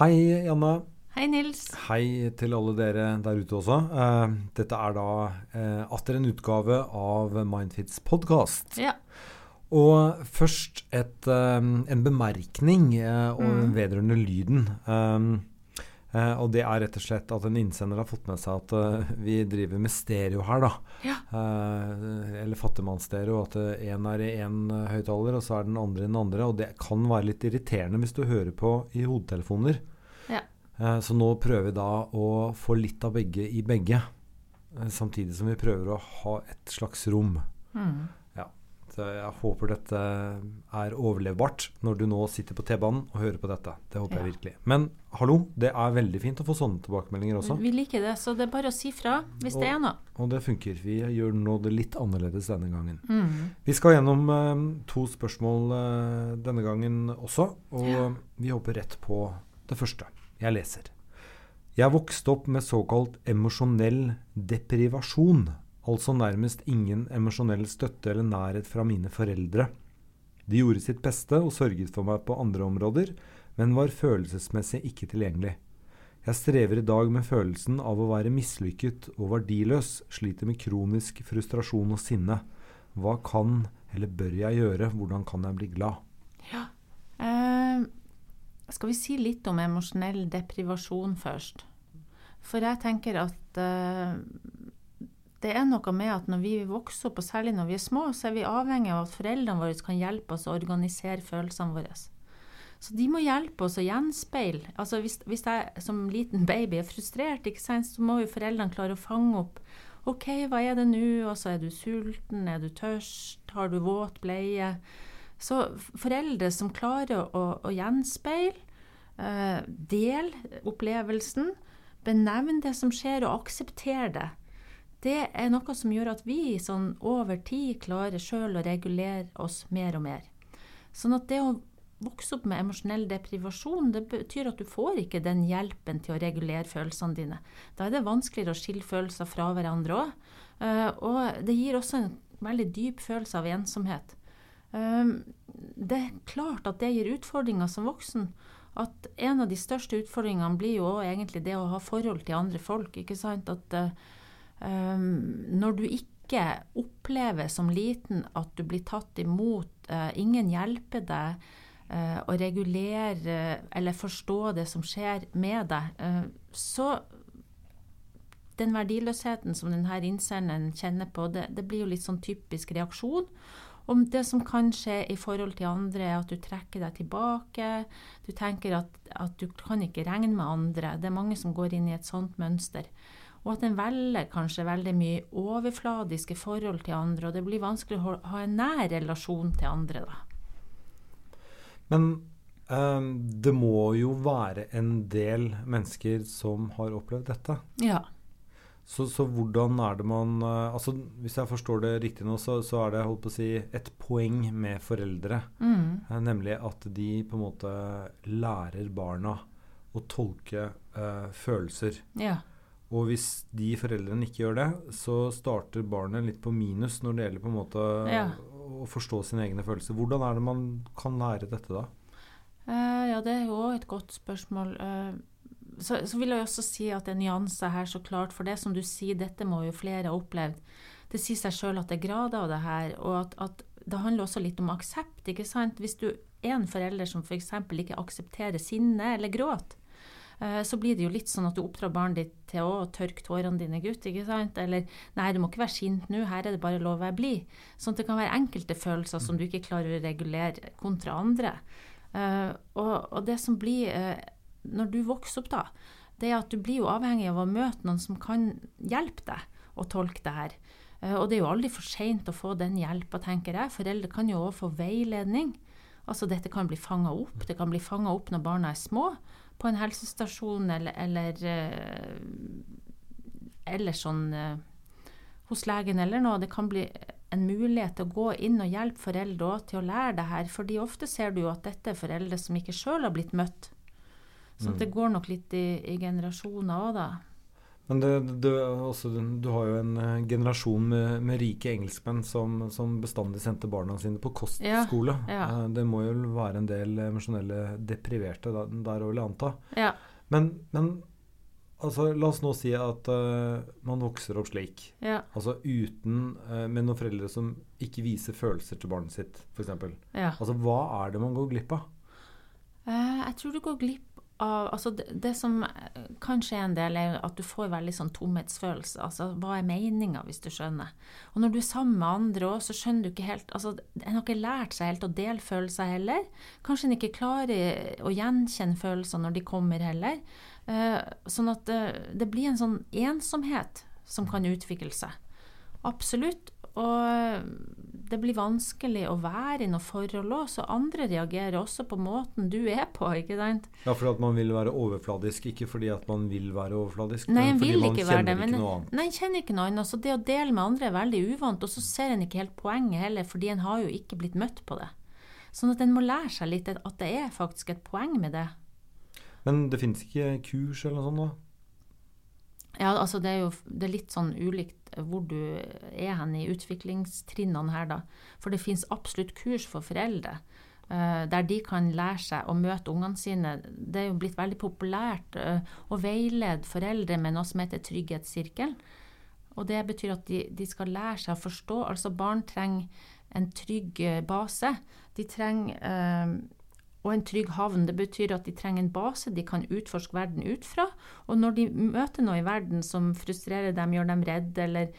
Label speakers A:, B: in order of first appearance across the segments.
A: Hei, Janne.
B: Hei, Nils.
A: Hei til alle dere der ute også. Eh, dette er da eh, atter en utgave av Mindfits podkast.
B: Ja.
A: Og først et, eh, en bemerkning eh,
B: Mm.
A: vedrørende lyden. Um, eh, og det er rett og slett at en innsender har fått med seg at uh, vi driver med stereo her, da.
B: Ja.
A: Eh, eller fattigmannsstereo. At én er i én høyttaler, og så er den andre i den andre. Og det kan være litt irriterende hvis du hører på i hodetelefoner.
B: Ja.
A: Eh, så nå prøver vi da å få litt av begge i begge. Samtidig som vi prøver å ha et slags rom.
B: Mm.
A: Så jeg håper dette er overlevbart når du nå sitter på T-banen og hører på dette. Det håper
B: Ja.
A: jeg virkelig. Men hallo, det er veldig fint å få sånne tilbakemeldinger også.
B: Vi liker det, så det er bare å si fra hvis det er noe.
A: Og det funker. Vi gjør nå det litt annerledes denne gangen.
B: Mm.
A: Vi skal gjennom eh, to spørsmål eh, denne gangen også, og
B: Ja.
A: vi hopper rett på det første. Jeg leser. Jeg vokste opp med såkalt emosjonell deprivasjon, altså nærmest ingen emosjonell støtte eller nærhet fra mine foreldre. De gjorde sitt beste og sørget for meg på andre områder, men var følelsesmessig ikke tilgjengelig. Jeg strever i dag med følelsen av å være mislykket og verdiløs, sliter med kronisk frustrasjon og sinne. Hva kan eller bør jeg gjøre? Hvordan kan jeg bli glad?
B: Eh, skal vi si litt om emosjonell deprivasjon først? For jeg tenker at eh, det er noe med at når vi vokser opp, og særlig når vi er små, så er vi avhengig av at foreldrene våre kan hjelpe oss å organisere følelsene våre. Så de må hjelpe oss å gjenspeile. Altså hvis, hvis jeg som liten baby er frustrert, sant, så må jo foreldrene klare å fange opp OK, hva er det nå? Og er du sulten, er du tørst, har du våt bleie? Så foreldre som klarer å, å gjenspeile, eh, del opplevelsen, benevn det som skjer og aksepter det, det er noe som gjør at vi sånn over tid klarer sjøl å regulere oss mer og mer. Sånn at det å vokse opp med emosjonell deprivasjon, det betyr at du får ikke den hjelpen til å regulere følelsene dine. Da er det vanskeligere å skille følelser fra hverandre òg. og det gir også en veldig dyp følelse av ensomhet. Um, det er klart at det gir utfordringer som voksen. At en av de største utfordringene blir jo egentlig det å ha forhold til andre folk. ikke sant? At um, når du ikke opplever som liten at du blir tatt imot, uh, ingen hjelper deg uh, å regulere eller forstå det som skjer med deg, uh, så den verdiløsheten som denne innsenderen kjenner på, det, det blir jo litt sånn typisk reaksjon. Om det som kan skje i forhold til andre, er at du trekker deg tilbake. Du tenker at, at du kan ikke regne med andre. Det er mange som går inn i et sånt mønster. Og at en velger kanskje veldig mye overfladiske forhold til andre, og det blir vanskelig å ha en nær relasjon til andre, da.
A: Men eh, det må jo være en del mennesker som har opplevd dette.
B: Ja.
A: Så, så hvordan er det man eh, altså Hvis jeg forstår det riktig nå, så, så er det holdt på å si, et poeng med foreldre.
B: Mm.
A: eh, nemlig at de på en måte lærer barna å tolke uh, følelser.
B: ja.
A: Og hvis de foreldrene ikke gjør det, så starter barnet litt på minus når det gjelder på en måte
B: Ja.
A: å forstå sine egne følelser. Hvordan er det man kan lære dette da?
B: Uh, ja, det er jo òg et godt spørsmål. Uh, så, så vil jeg også si at det er nyanser her, så klart. For det som du sier, dette må jo flere ha opplevd. Det sier seg sjøl at det er grader av det her. Og at, at det handler også litt om aksept. ikke sant? Hvis du er en forelder som f.eks. ikke aksepterer sinne eller gråt, så blir det jo litt sånn at du oppdrar barnet ditt til å tørke tårene dine, gutt. ikke sant? Eller nei, du må ikke være sint nå, her er det bare lov å være blid. Sånn at det kan være enkelte følelser som du ikke klarer å regulere kontra andre. Eh, og, og det som blir eh, når du vokser opp, da, det er at du blir jo avhengig av å møte noen som kan hjelpe deg å tolke det her. Eh, og det er jo aldri for seint å få den hjelpa, tenker jeg. Foreldre kan jo òg få veiledning. Altså dette kan bli fanga opp. Det kan bli fanga opp når barna er små, på en helsestasjon eller, eller, eh, eller sånn eh, hos legen eller noe. Det kan bli en mulighet til å gå inn og hjelpe foreldre også til å lære det her. fordi ofte ser du jo at dette er foreldre som ikke sjøl har blitt møtt. Så
A: Mm.
B: det går nok litt i, i generasjoner òg, da.
A: Men det, det, også, du har jo en uh, generasjon med, med, rike engelskmenn som, som, bestandig sendte barna sine på kostskole. Ja, ja. Uh, det må jo være en del emosjonelle depriverte der, der vil jeg anta.
B: Ja.
A: Men, men altså, la oss nå si at uh, man vokser opp slik. Altså uten Med noen foreldre som ikke viser følelser til barnet sitt, f.eks.
B: Ja.
A: Altså, hva er det man går glipp av?
B: jeg tror du går glipp av altså det, det, som kan skje en del, er at du får veldig sånn tomhetsfølelse. Altså, hva er meninga, hvis du skjønner? Og når du er sammen med andre òg, så skjønner du ikke helt altså, En har ikke lært seg helt å dele følelser heller. Kanskje en ikke klarer å gjenkjenne følelser når de kommer heller. Uh, sånn at det, det blir en sånn ensomhet som kan utvikle seg. Absolutt. Og det blir vanskelig å være i noe forhold òg, så andre reagerer også på måten du er på. ikke sant?
A: Ja, fordi at man vil være overfladisk, ikke fordi at man vil være overfladisk.
B: Nei,
A: men
B: fordi
A: man
B: ikke
A: kjenner
B: det,
A: ikke noe annet.
B: Nei, en kjenner ikke noe annet. Så det å dele med andre er veldig uvant, og så ser en ikke helt poenget heller, fordi en har jo ikke blitt møtt på det. Sånn at en må lære seg litt at det er faktisk et poeng med det.
A: Men det finnes ikke kurs eller noe sånt da?
B: Ja, altså det er jo det er litt sånn ulikt hvor du er hen i utviklingstrinnene her, da. For det fins absolutt kurs for foreldre. Uh, der de kan lære seg å møte ungene sine. Det er jo blitt veldig populært uh, å veilede foreldre med noe som heter trygghetssirkel. Og det betyr at de, de, skal lære seg å forstå. Altså barn trenger en trygg uh, base. De trenger og en trygg havn. Det betyr at de trenger en base de kan utforske verden ut fra. Og når de møter noe i verden som frustrerer dem, gjør dem redde eller,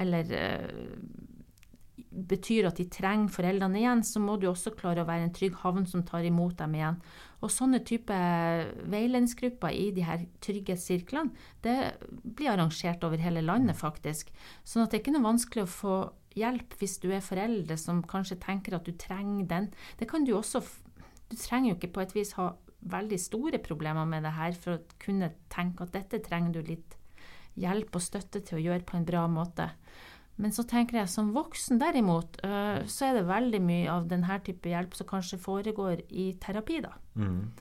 B: eller uh, betyr at de trenger foreldrene igjen, så må du også klare å være en trygg havn som tar imot dem igjen. Og sånne type veiledningsgrupper i de her trygghetssirklene, det blir arrangert over hele landet, faktisk. Sånn at det er ikke noe vanskelig å få hjelp hvis du er foreldre som kanskje tenker at du trenger den. Det kan du også du trenger jo ikke på et vis ha veldig store problemer med det her for å kunne tenke at dette trenger du litt hjelp og støtte til å gjøre på en bra måte. Men så tenker jeg som voksen derimot, øh, så er det veldig mye av denne type hjelp som kanskje foregår i terapi, da.
A: Mm.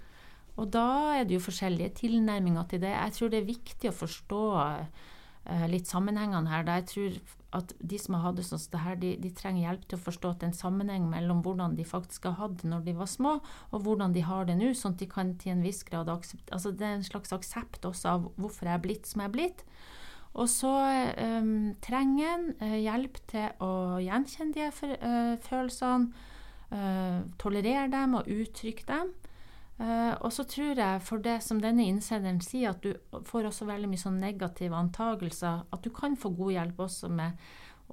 B: Og da er det jo forskjellige tilnærminger til det. Jeg tror det er viktig å forstå uh, litt sammenhengene her. Da jeg tror at de som har hatt det sånn som det her, de, de, trenger hjelp til å forstå at det er en sammenheng mellom hvordan de faktisk har hatt det når de var små, og hvordan de har det nå, sånn at de kan til en viss grad akseptere Altså det er en slags aksept også av hvorfor jeg er blitt som jeg er blitt. Og så um, trenger en uh, hjelp til å gjenkjenne de uh, følelsene, uh, tolerere dem og uttrykke dem. Uh, og så tror jeg, for det som denne innsenderen sier, at du får også veldig mye sånn negative antagelser, at du kan få god hjelp også med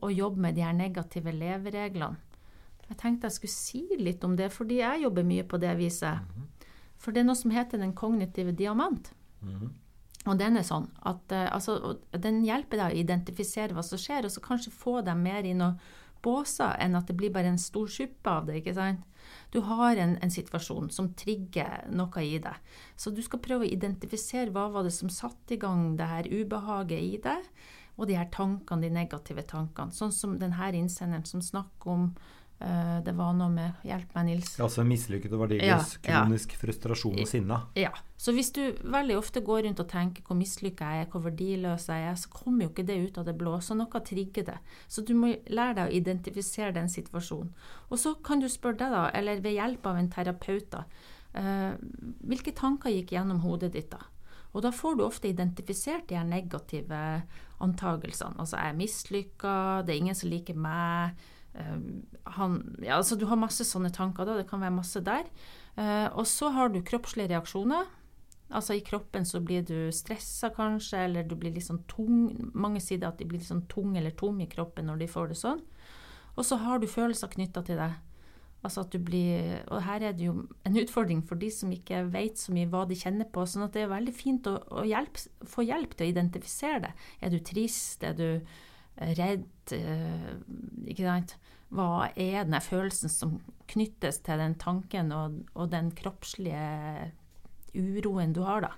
B: å jobbe med de her negative levereglene. Jeg tenkte jeg skulle si litt om det, fordi jeg jobber mye på det viset. Mm -hmm. For det er noe som heter den kognitive diamant.
A: Mm -hmm.
B: Og den er sånn at uh, altså, den hjelper deg å identifisere hva som skjer, og så kanskje få dem mer i noen båser enn at det blir bare en stor suppe av det. ikke sant? Du har en, en, situasjon som trigger noe i deg. Så du skal prøve å identifisere hva var det som satte i gang det her ubehaget i deg, og de her tankene, de negative tankene. Sånn som denne innsenderen som snakker om Uh, det var noe med Hjelp meg, Nils.
A: Altså mislykket og verdiløs, ja, kronisk ja. frustrasjon og sinne.
B: Ja. Så hvis du veldig ofte går rundt og tenker hvor mislykka jeg er, hvor verdiløs jeg er, så kommer jo ikke det ut av det blå. Så noe trigger det. Så du må lære deg å identifisere den situasjonen. Og så kan du spørre deg, da, eller ved hjelp av en terapeut, da, uh, hvilke tanker gikk gjennom hodet ditt da? Og da får du ofte identifisert de her negative antagelsene. Altså jeg er mislykka, det er ingen som liker meg han, ja, altså du har masse sånne tanker, da. Det kan være masse der. Uh, og så har du kroppslige reaksjoner. Altså i kroppen så blir du stressa kanskje, eller du blir litt sånn tung. Mange sier at de blir litt sånn tung eller tom i kroppen når de får det sånn. Og så har du følelser knytta til det. Altså at du blir Og her er det jo en utfordring for de som ikke vet så mye hva de kjenner på. sånn at det er veldig fint å, å hjelpe, få hjelp til å identifisere det. Er du trist? Er du redd? Eh, ikke sant? Hva er den følelsen som knyttes til den tanken og, og, den kroppslige uroen du har, da?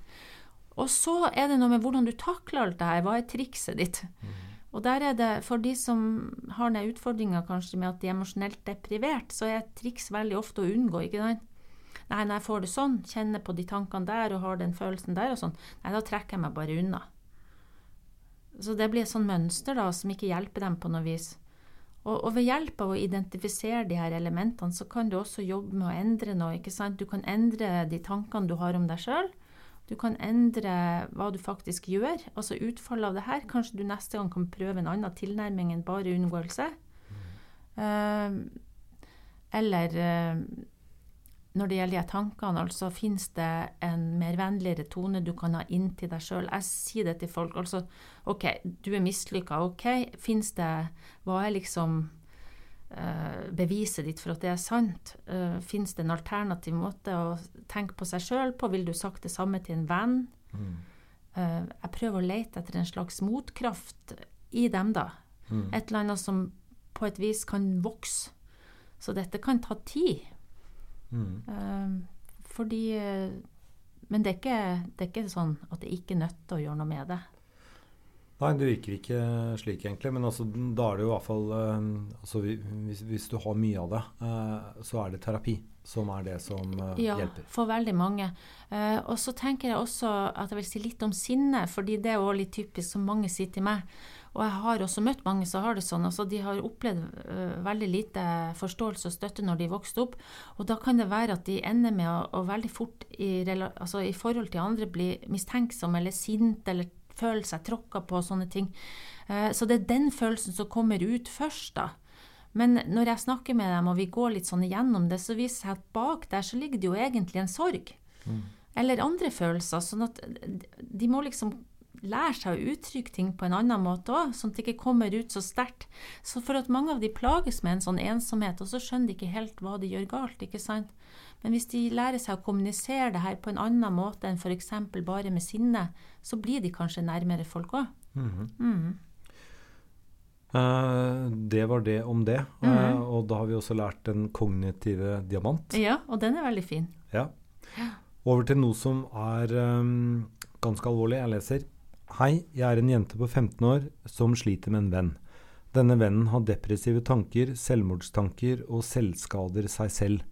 B: Og så er det noe med hvordan du takler alt det her. Hva er trikset ditt? Mm. Og der er det, for de som har den utfordringa kanskje med at de er emosjonelt deprivert, så er triks veldig ofte å unngå. ikke sant? Nei, når jeg får det sånn, kjenner på de tankene der og har den følelsen der og sånn, nei, da trekker jeg meg bare unna. Så det blir et sånn mønster da, som ikke hjelper dem på noe vis. Og, og, ved hjelp av å identifisere de her elementene, så kan du også jobbe med å endre noe. ikke sant? Du kan endre de tankene du har om deg sjøl. Du kan endre hva du faktisk gjør. Altså utfallet av det her. Kanskje du neste gang kan prøve en annen tilnærming enn bare unngåelse. Mm. Uh, eller uh, når det gjelder de tankene, altså finnes det en mer vennligere tone du kan ha inn til deg sjøl. Jeg sier det til folk. Altså, OK, du er mislykka. OK, finnes det Hva er liksom uh, beviset ditt for at det er sant? Uh, finnes det en alternativ måte å tenke på seg sjøl på? Vil du sagt det samme til en venn? Mm. Uh, jeg prøver å lete etter en slags motkraft i dem, da. Mm. Et eller annet som på et vis kan vokse. Så dette kan ta tid. Mm. Uh, fordi Men det er, ikke, det er, ikke, sånn at det ikke er nødt til å gjøre noe med det.
A: Nei, det virker ikke slik, egentlig. Men altså, da er det jo i hvert fall uh, altså, hvis, hvis, du har mye av det, uh, så er det terapi som er det som uh,
B: ja,
A: hjelper.
B: Ja, for veldig mange. og så tenker jeg også at jeg vil si litt om sinne, fordi det er også litt typisk som mange sier til meg. Og jeg har også møtt mange som har det sånn. altså De har opplevd uh, veldig lite forståelse og støtte når de vokste opp. Og da kan det være at de ender med å, å veldig fort i, altså i, forhold til andre bli mistenksomme eller sinte eller føle seg tråkka på og sånne ting. Uh, så det er den følelsen som kommer ut først, da. Men når jeg snakker med dem og vi går litt sånn igjennom det, så viser det seg at bak der så ligger det jo egentlig en sorg. Mm. Eller andre følelser. Sånn at de må liksom lære seg å uttrykke ting på en annen måte òg, sånn at det ikke kommer ut så sterkt. Så for at mange av de plages med en sånn ensomhet, og så skjønner de ikke helt hva de gjør galt. ikke sant? Men hvis de lærer seg å kommunisere det her på en annen måte enn f.eks. bare med sinne, så blir de kanskje nærmere folk òg. Mm -hmm. mm.
A: uh, det var det om det. Mm -hmm. uh, og da har vi også lært den kognitive diamant.
B: Ja, og den er veldig fin.
A: Ja. Over til noe som er um, ganske alvorlig. Jeg leser Hei, jeg er en jente på 15 år som sliter med en venn. Denne vennen har depressive tanker, selvmordstanker og selvskader seg selv.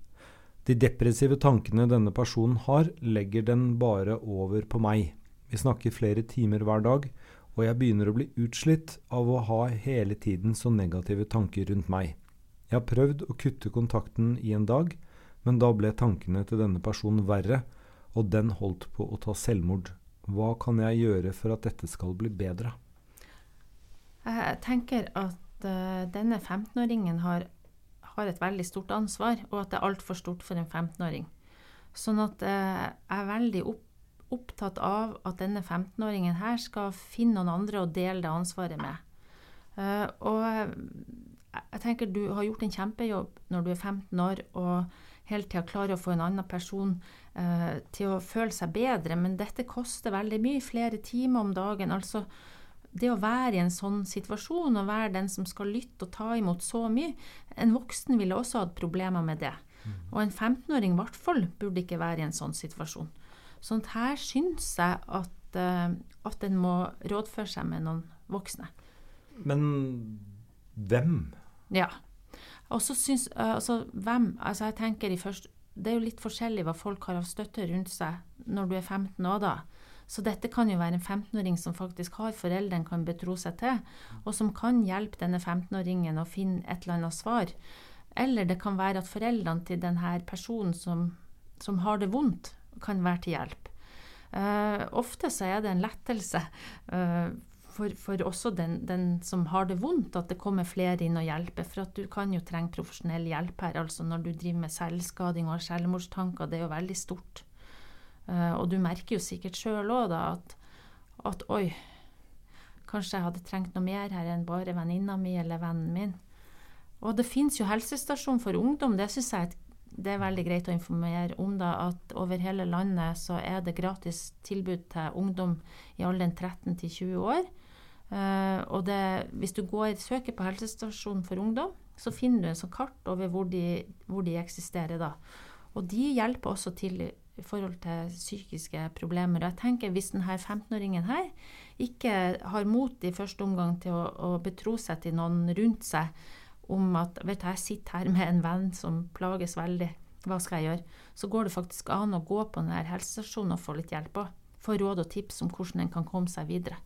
A: De depressive tankene denne personen har, legger den bare over på meg. Vi snakker flere timer hver dag, og jeg begynner å bli utslitt av å ha hele tiden så negative tanker rundt meg. Jeg har prøvd å kutte kontakten i en dag, men da ble tankene til denne personen verre, og den holdt på å ta selvmord. Hva kan jeg gjøre for at dette skal bli bedre?
B: Jeg tenker at uh, denne 15-åringen har, har, et veldig stort ansvar, og at det er altfor stort for en 15-åring. Sånn at uh, jeg er veldig opp, opptatt av at denne 15-åringen her skal finne noen andre å dele det ansvaret med. Uh, og jeg tenker du har gjort en kjempejobb når du er 15 år og hele tida klarer å få en annen person eh, til å føle seg bedre. Men dette koster veldig mye, flere timer om dagen. Altså det å være i en sånn situasjon og være den som skal lytte og ta imot så mye En voksen ville også hatt problemer med det. Mm. Og en 15-åring i hvert fall burde ikke være i en sånn situasjon. Sånn at her syns jeg at, uh, at en må rådføre seg med noen voksne.
A: Men hvem?
B: Ja. Og så syns uh, Altså, hvem? Altså, jeg tenker i først det er jo litt forskjellig hva folk har av støtte rundt seg når du er 15 år da. Så dette kan jo være en 15-åring som faktisk har foreldrene kan betro seg til, og som kan hjelpe denne 15-åringen å finne et eller annet svar. Eller det kan være at foreldrene til denne personen som, som har det vondt, kan være til hjelp. Uh, ofte så er det en lettelse uh, for, for også den, den, som har det vondt, at det kommer flere inn og hjelper. For at du kan jo trenge profesjonell hjelp her. altså Når du driver med selvskading og har selvmordstanker, det er jo veldig stort. Uh, og du merker jo sikkert sjøl òg da at, at oi, kanskje jeg hadde trengt noe mer her enn bare venninna mi eller vennen min. Og det fins jo helsestasjon for ungdom. Det syns jeg det er veldig greit å informere om da, at over hele landet så er det gratis tilbud til ungdom i alderen 13 til 20 år. Uh, og det, hvis du går, søker på helsestasjonen for ungdom, så finner du en sånn kart over hvor de, hvor de, eksisterer. da. Og de hjelper også til i forhold til psykiske problemer. Og jeg tenker Hvis denne 15-åringen her ikke har mot i første omgang til å, å, betro seg til noen rundt seg om at vet du, jeg sitter her med en venn som plages veldig, hva skal jeg gjøre? Så går det faktisk an å gå på denne helsestasjonen og få litt hjelp òg. få råd og tips om hvordan en kan komme seg videre.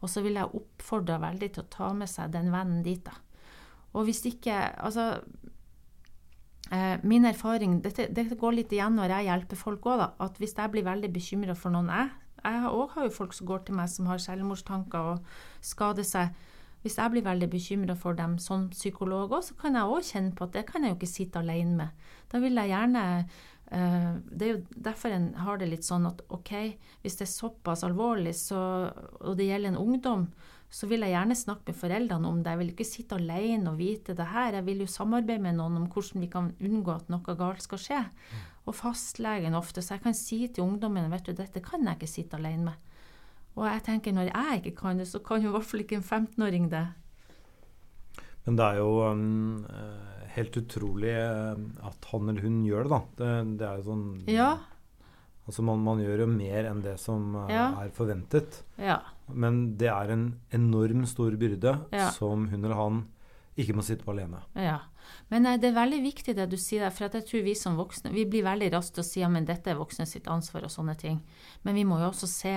B: Og så vil jeg oppfordre veldig til å ta med seg den vennen dit, da. Og hvis ikke Altså eh, Min erfaring dette, dette, går litt igjen når jeg hjelper folk òg, da. At hvis jeg blir veldig bekymra for noen Jeg, jeg òg har jo folk som går til meg som har selvmordstanker og skader seg. Hvis jeg blir veldig bekymra for dem som psykolog òg, så kan jeg òg kjenne på at det kan jeg jo ikke sitte alene med. Da vil jeg gjerne uh, Det er jo derfor en har det litt sånn at OK, hvis det er såpass alvorlig, så, og det gjelder en ungdom, så vil jeg gjerne snakke med foreldrene om det. Jeg vil ikke sitte alene og vite det her. Jeg vil jo samarbeide med noen om hvordan vi kan unngå at noe galt skal skje. Og fastlegen ofte. Så jeg kan si til ungdommen vet du, dette kan jeg ikke sitte alene med. Og jeg tenker når jeg ikke kan det, så kan jo i hvert fall ikke en 15-åring det.
A: Men det er jo um, helt utrolig um, at han eller hun gjør det, da. Det, det er jo sånn
B: Ja.
A: Altså man, man, gjør jo mer enn det som uh,
B: Ja.
A: er forventet.
B: Ja.
A: Men det er en enorm stor byrde som hun eller han ikke må sitte på alene.
B: Ja. Men eh, det er veldig viktig det du sier der, for at jeg tror vi som voksne vi blir veldig raske til å si ja, men dette er voksne sitt ansvar og sånne ting. Men vi må jo også se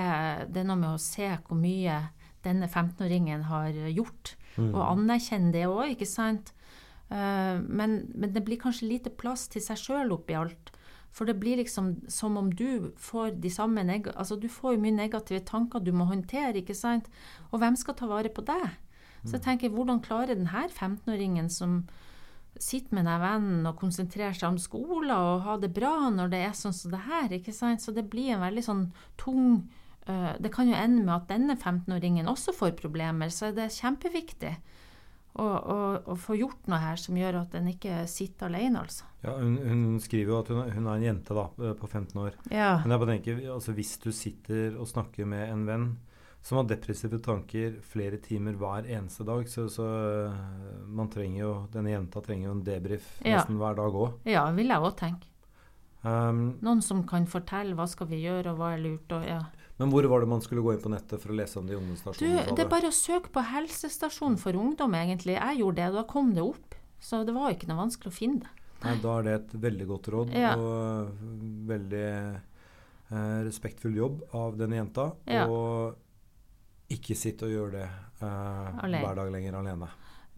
B: Det er noe med å se hvor mye denne 15-åringen har gjort, og anerkjenne det òg, ikke sant? Eh, men, men det blir kanskje lite plass til seg sjøl oppi alt. For det blir liksom som om du får de samme neg altså du får jo mye negative tanker du må håndtere, ikke sant? Og hvem skal ta vare på deg? Så jeg tenker, hvordan klarer denne 15-åringen som sitter med den vennen og konsentrerer seg om skolen og ha det bra når det er sånn som det her, ikke sant? Så det blir en veldig sånn tung øh, Det kan jo ende med at denne 15-åringen også får problemer, så det er kjempeviktig å, å, å få gjort noe her som gjør at en ikke sitter alene, altså.
A: Ja, hun, hun skriver jo at hun, hun er en jente da, eh, på 15 år.
B: Ja.
A: Men jeg bare tenker, altså hvis du sitter og snakker med en venn som har depressive tanker flere timer hver eneste dag, så, så øh, man trenger jo, denne jenta trenger jo en debrief
B: Ja.
A: nesten hver dag òg.
B: ja, vil jeg òg tenke.
A: Um,
B: Noen som kan fortelle hva skal vi gjøre, og hva er lurt, og ja.
A: men hvor var det man skulle gå inn på nettet for å lese om de ungdomsstasjonene? Du,
B: det er bare å søke på helsestasjon for ungdom, egentlig. Jeg gjorde det, og da kom det opp. Så det var ikke noe vanskelig å finne det.
A: Nei, da er det et veldig godt råd,
B: Ja.
A: og øh, veldig eh, respektfull jobb av denne jenta.
B: Ja.
A: Og ikke sitte og gjøre det eh, hver dag lenger alene.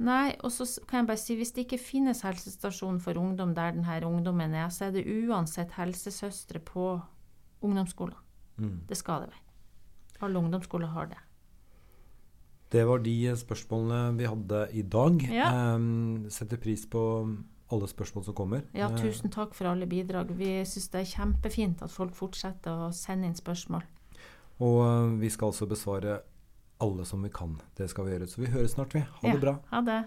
B: Nei, og så kan jeg bare si hvis det ikke finnes helsestasjon for ungdom der denne ungdommen er, så er det uansett helsesøstre på ungdomsskolen.
A: Mm.
B: Det skal det være. Alle ungdomsskoler har det.
A: Det var de spørsmålene vi hadde i dag.
B: Ja.
A: Em, setter pris på alle spørsmål som kommer.
B: Ja,
A: Eh,
B: tusen takk for alle bidrag. Vi syns det er kjempefint at folk fortsetter å sende inn spørsmål.
A: og eh, vi skal altså besvare alle som vi kan. Det skal vi gjøre. Så vi høres snart, vi. Ha
B: Ja.
A: det bra.
B: Ha det.